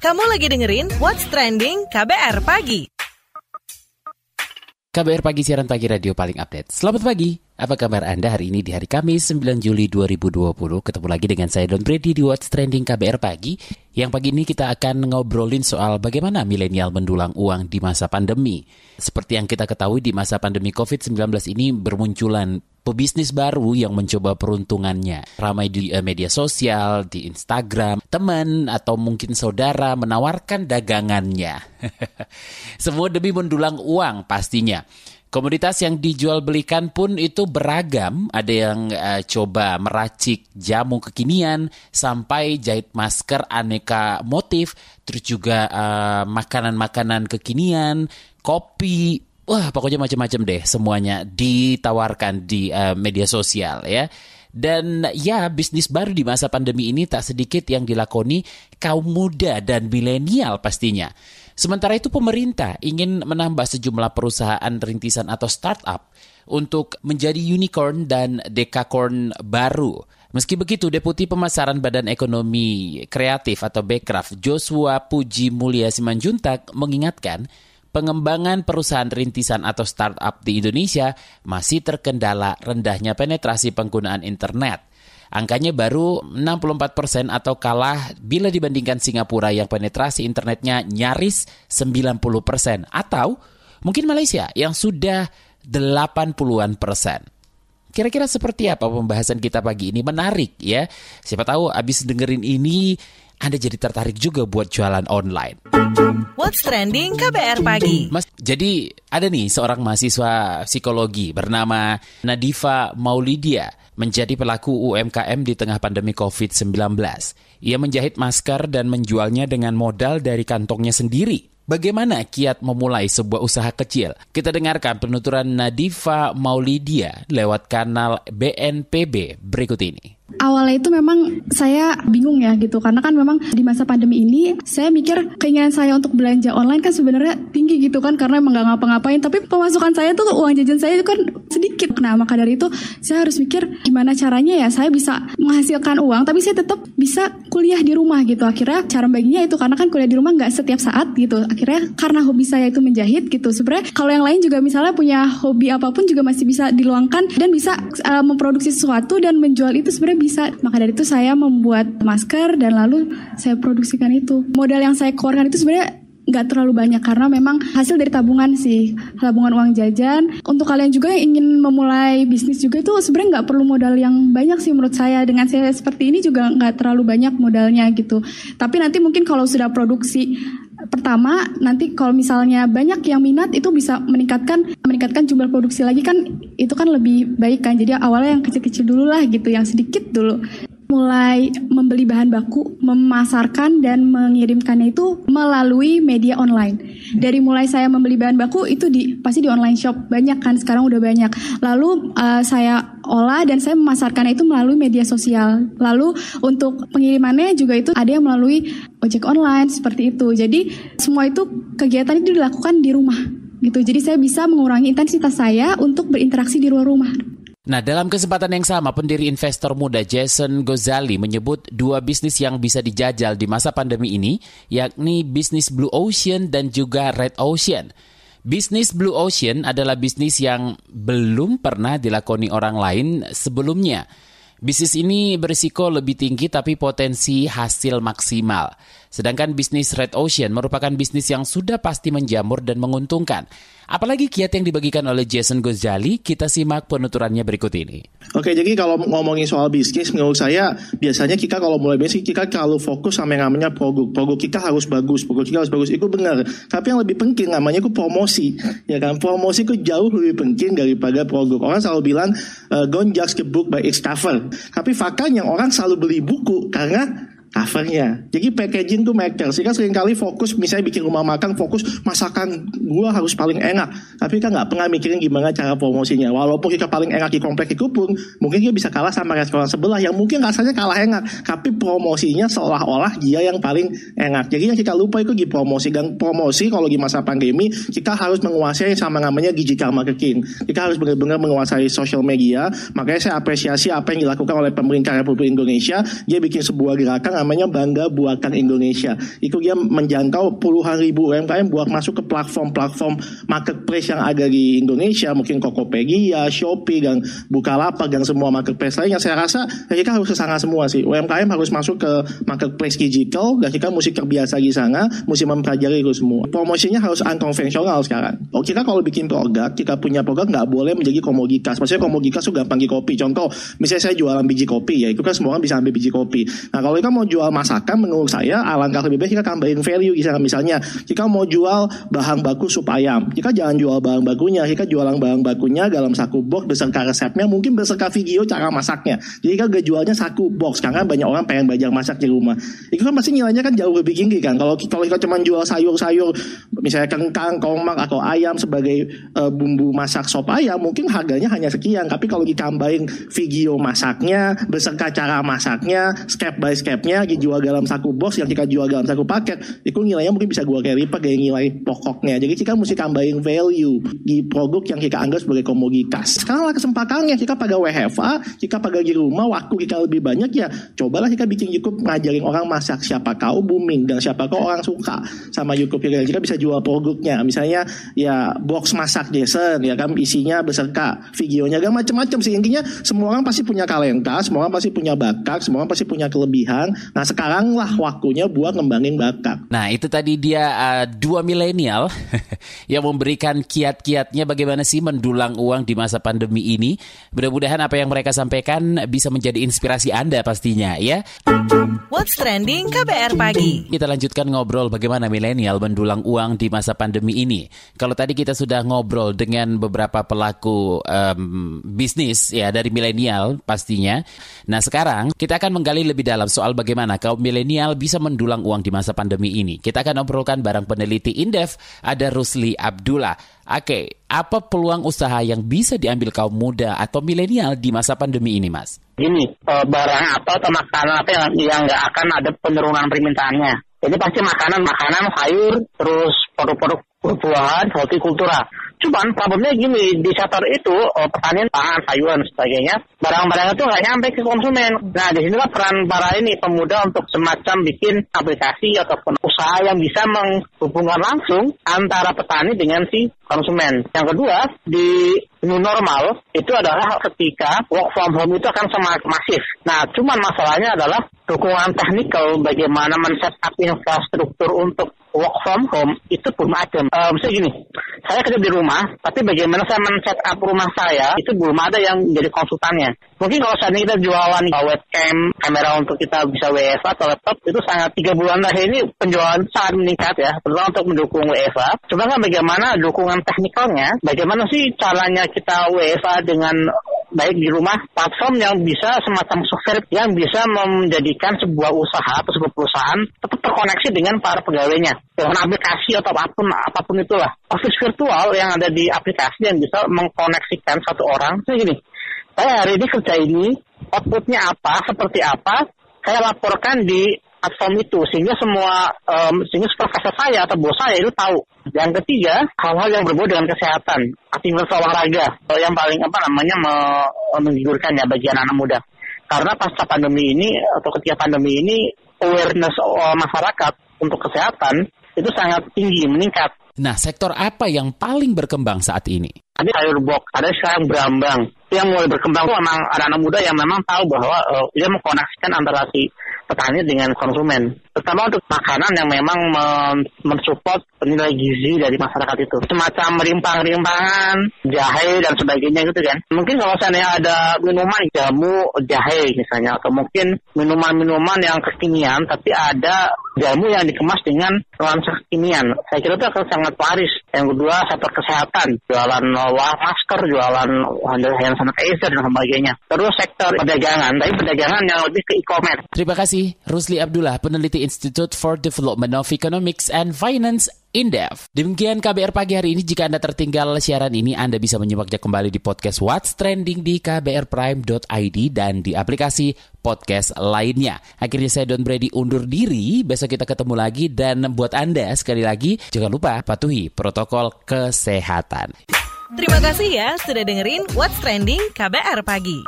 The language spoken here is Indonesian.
Kamu lagi dengerin What's Trending KBR Pagi. KBR Pagi siaran pagi radio paling update. Selamat pagi. Apa kabar Anda hari ini di hari Kamis 9 Juli 2020? Ketemu lagi dengan saya Don Brady di What's Trending KBR Pagi. Yang pagi ini kita akan ngobrolin soal bagaimana milenial mendulang uang di masa pandemi. Seperti yang kita ketahui di masa pandemi COVID-19 ini bermunculan pebisnis baru yang mencoba peruntungannya. Ramai di uh, media sosial, di Instagram, teman atau mungkin saudara menawarkan dagangannya. Semua demi mendulang uang pastinya. Komoditas yang dijual belikan pun itu beragam. Ada yang uh, coba meracik jamu kekinian sampai jahit masker aneka motif, terus juga uh, makanan-makanan kekinian, kopi, wah pokoknya macam-macam deh semuanya ditawarkan di uh, media sosial ya. Dan ya bisnis baru di masa pandemi ini tak sedikit yang dilakoni kaum muda dan milenial pastinya. Sementara itu pemerintah ingin menambah sejumlah perusahaan rintisan atau startup untuk menjadi unicorn dan dekakorn baru. Meski begitu, Deputi Pemasaran Badan Ekonomi Kreatif atau Bekraf Joshua Puji Mulia Simanjuntak mengingatkan pengembangan perusahaan rintisan atau startup di Indonesia masih terkendala rendahnya penetrasi penggunaan internet. Angkanya baru 64 persen atau kalah bila dibandingkan Singapura yang penetrasi internetnya nyaris 90 persen. Atau mungkin Malaysia yang sudah 80-an persen. Kira-kira seperti apa pembahasan kita pagi ini? Menarik ya. Siapa tahu abis dengerin ini anda jadi tertarik juga buat jualan online. What's trending KBR pagi? Mas, jadi ada nih seorang mahasiswa psikologi bernama Nadifa Maulidia menjadi pelaku UMKM di tengah pandemi COVID-19. Ia menjahit masker dan menjualnya dengan modal dari kantongnya sendiri. Bagaimana kiat memulai sebuah usaha kecil? Kita dengarkan penuturan Nadifa Maulidia lewat kanal BNPB berikut ini awalnya itu memang saya bingung ya gitu karena kan memang di masa pandemi ini saya mikir keinginan saya untuk belanja online kan sebenarnya tinggi gitu kan karena emang gak ngapa-ngapain. Tapi pemasukan saya tuh uang jajan saya itu kan sedikit. Nah maka dari itu saya harus mikir gimana caranya ya saya bisa menghasilkan uang tapi saya tetap bisa kuliah di rumah gitu. Akhirnya cara baginya itu karena kan kuliah di rumah nggak setiap saat gitu. Akhirnya karena hobi saya itu menjahit gitu. Sebenarnya kalau yang lain juga misalnya punya hobi apa pun juga masih bisa diluangkan dan bisa uh, memproduksi sesuatu dan menjual itu sebenarnya bisa. Maka dari itu saya membuat masker dan lalu saya produksikan itu. Modal yang saya keluarkan itu sebenarnya nggak terlalu banyak karena memang hasil dari tabungan sih tabungan uang jajan untuk kalian juga yang ingin memulai bisnis juga itu sebenarnya nggak perlu modal yang banyak sih menurut saya dengan saya seperti ini juga nggak terlalu banyak modalnya gitu tapi nanti mungkin kalau sudah produksi pertama nanti kalau misalnya banyak yang minat itu bisa meningkatkan meningkatkan jumlah produksi lagi kan itu kan lebih baik kan. Jadi awalnya yang kecil-kecil dulu lah gitu yang sedikit dulu mulai membeli bahan baku, memasarkan dan mengirimkannya itu melalui media online. Dari mulai saya membeli bahan baku itu di pasti di online shop banyak kan sekarang udah banyak. Lalu uh, saya olah dan saya memasarkannya itu melalui media sosial. Lalu untuk pengirimannya juga itu ada yang melalui ojek online seperti itu. Jadi semua itu kegiatan itu dilakukan di rumah gitu. Jadi saya bisa mengurangi intensitas saya untuk berinteraksi di luar rumah. Nah, dalam kesempatan yang sama, pendiri investor muda Jason Gozali menyebut dua bisnis yang bisa dijajal di masa pandemi ini, yakni bisnis Blue Ocean dan juga Red Ocean. Bisnis Blue Ocean adalah bisnis yang belum pernah dilakoni orang lain sebelumnya. Bisnis ini berisiko lebih tinggi tapi potensi hasil maksimal. Sedangkan bisnis Red Ocean merupakan bisnis yang sudah pasti menjamur dan menguntungkan. Apalagi kiat yang dibagikan oleh Jason Gozali, kita simak penuturannya berikut ini. Oke, jadi kalau ngomongin soal bisnis, menurut saya biasanya kita kalau mulai bisnis, kita kalau fokus sama yang namanya produk. Produk kita harus bagus, produk kita harus bagus, itu benar. Tapi yang lebih penting namanya itu promosi. Ya kan, promosi itu jauh lebih penting daripada produk. Orang selalu bilang, don't judge the book by its cover. Tapi faktanya orang selalu beli buku karena covernya. Jadi packaging tuh matter. Sehingga kali fokus misalnya bikin rumah makan fokus masakan gua harus paling enak. Tapi kan nggak pernah mikirin gimana cara promosinya. Walaupun kita paling enak di komplek itu pun mungkin dia bisa kalah sama restoran sebelah yang mungkin rasanya kalah enak. Tapi promosinya seolah-olah dia yang paling enak. Jadi yang kita lupa itu di promosi dan promosi kalau di masa pandemi kita harus menguasai sama namanya digital marketing. Kita harus benar-benar menguasai social media. Makanya saya apresiasi apa yang dilakukan oleh pemerintah Republik Indonesia. Dia bikin sebuah gerakan namanya Bangga Buatan Indonesia. Itu dia menjangkau puluhan ribu UMKM buat masuk ke platform-platform marketplace yang ada di Indonesia, mungkin Tokopedia, Shopee, dan Bukalapak, dan semua marketplace lainnya. Saya rasa kita harus ke sana semua sih. UMKM harus masuk ke marketplace digital, dan kita mesti terbiasa di sana, mesti mempelajari itu semua. Promosinya harus unkonvensional sekarang. Oh, kita kalau bikin produk, kita punya produk nggak boleh menjadi komoditas. Maksudnya komoditas itu gampang di kopi. Contoh, misalnya saya jualan biji kopi, ya itu kan semua orang bisa ambil biji kopi. Nah kalau kita mau jual masakan, menurut saya alangkah lebih baik kita tambahin value. Misalnya, kita mau jual bahan baku sup ayam, kita jangan jual bahan bakunya, kita jualan bahan bakunya dalam saku box beserta resepnya, mungkin beserta video cara masaknya. Jadi kita gak jualnya saku box, karena banyak orang pengen belajar masak di rumah. Itu kan pasti nilainya kan jauh lebih tinggi kan. Kalau kalau kita cuma jual sayur-sayur, misalnya kengkang, komak atau ayam sebagai uh, bumbu masak sop ayam, mungkin harganya hanya sekian. Tapi kalau ditambahin video masaknya, beserta cara masaknya, step by stepnya dijual dalam saku box yang kita jual dalam saku paket itu nilainya mungkin bisa gua lipat dari nilai pokoknya. Jadi kita mesti tambahin value di produk yang kita anggap sebagai komoditas. Sekarang lah kesempatannya kita pada WFA kita pada di rumah waktu kita lebih banyak ya cobalah kita bikin YouTube ngajarin orang masak siapa kau booming dan siapa kau orang suka sama YouTube kita kita bisa jual produknya. Misalnya ya box masak Jason ya kan isinya beserta videonya gak macam-macam sih. Intinya semua orang pasti punya talenta semua orang pasti punya bakat semua orang pasti punya kelebihan. Nah sekarang lah waktunya buat ngembangin bakat. Nah itu tadi dia uh, dua milenial yang memberikan kiat-kiatnya bagaimana sih mendulang uang di masa pandemi ini. Mudah-mudahan apa yang mereka sampaikan bisa menjadi inspirasi Anda pastinya ya. What's Trending KBR Pagi. Kita lanjutkan ngobrol bagaimana milenial mendulang uang di masa pandemi ini. Kalau tadi kita sudah ngobrol dengan beberapa pelaku um, bisnis ya dari milenial pastinya. Nah sekarang kita akan menggali lebih dalam soal bagaimana kaum milenial bisa mendulang uang di masa pandemi ini. Kita akan obrolkan bareng peneliti Indef, ada Rusli Abdullah. Oke, apa peluang usaha yang bisa diambil kaum muda atau milenial di masa pandemi ini, Mas? Gini, eh, barang apa atau makanan apa yang yang nggak akan ada penurunan permintaannya. Jadi pasti makanan, makanan, sayur, terus produk-produk buah-buahan, hortikultura. Cuman problemnya gini, di sektor itu oh, pertanian, pangan, sayuran, sebagainya, barang-barang itu nggak nyampe ke konsumen. Nah, di sinilah peran para ini pemuda untuk semacam bikin aplikasi ataupun usaha yang bisa menghubungkan langsung antara petani dengan si konsumen. Yang kedua, di new normal itu adalah ketika work from home itu akan semakin masif. Nah, cuman masalahnya adalah dukungan teknikal bagaimana men-set up infrastruktur untuk work from home itu belum ada. Uh, misalnya gini, saya kerja di rumah, tapi bagaimana saya men-set up rumah saya itu belum ada yang jadi konsultannya. Mungkin kalau saat ini kita jualan webcam, kamera untuk kita bisa WFA atau laptop itu sangat tiga bulan terakhir ini penjualan sangat meningkat ya, terutama untuk mendukung WFA. Cuma kan bagaimana dukungan teknikalnya, bagaimana sih caranya kita WFA dengan baik di rumah platform yang bisa semacam software yang bisa menjadikan sebuah usaha atau sebuah perusahaan tetap terkoneksi dengan para pegawainya. Dengan aplikasi atau apa pun apa pun itulah. Office virtual yang ada di aplikasi yang bisa mengkoneksikan satu orang. Saya gini saya hari ini kerja ini outputnya apa seperti apa saya laporkan di platform itu sehingga semua um, sehingga supervisor saya atau bos saya itu tahu. Yang ketiga, hal-hal yang berbau dengan kesehatan, aktivitas olahraga yang paling apa namanya menghidurkan ya bagi anak-anak muda. Karena pasca pandemi ini atau ketika pandemi ini awareness uh, masyarakat untuk kesehatan itu sangat tinggi meningkat. Nah, sektor apa yang paling berkembang saat ini? Ada sayur box, ada sekarang berambang. Yang mulai berkembang itu memang anak-anak muda yang memang tahu bahwa uh, dia mengkoneksikan antara si petani dengan konsumen. Terutama untuk makanan yang memang mensupport nilai gizi dari masyarakat itu. Semacam rimpang-rimpangan, jahe dan sebagainya gitu kan. Mungkin kalau misalnya ada minuman jamu jahe misalnya atau mungkin minuman-minuman yang kekinian tapi ada jamu yang dikemas dengan nuansa kekinian. Saya kira itu akan sangat waris. Yang kedua sektor kesehatan, jualan masker, jualan hand sanitizer dan sebagainya. Terus sektor perdagangan, tapi perdagangan yang lebih ke e-commerce. Terima Rusli Abdullah, peneliti Institute for Development of Economics and Finance Indef. Demikian KBR pagi hari ini. Jika Anda tertinggal siaran ini, Anda bisa menyimaknya kembali di podcast What's Trending di kbrprime.id dan di aplikasi podcast lainnya. Akhirnya saya Don Brady undur diri. Besok kita ketemu lagi dan buat Anda sekali lagi jangan lupa patuhi protokol kesehatan. Terima kasih ya sudah dengerin What's Trending KBR pagi.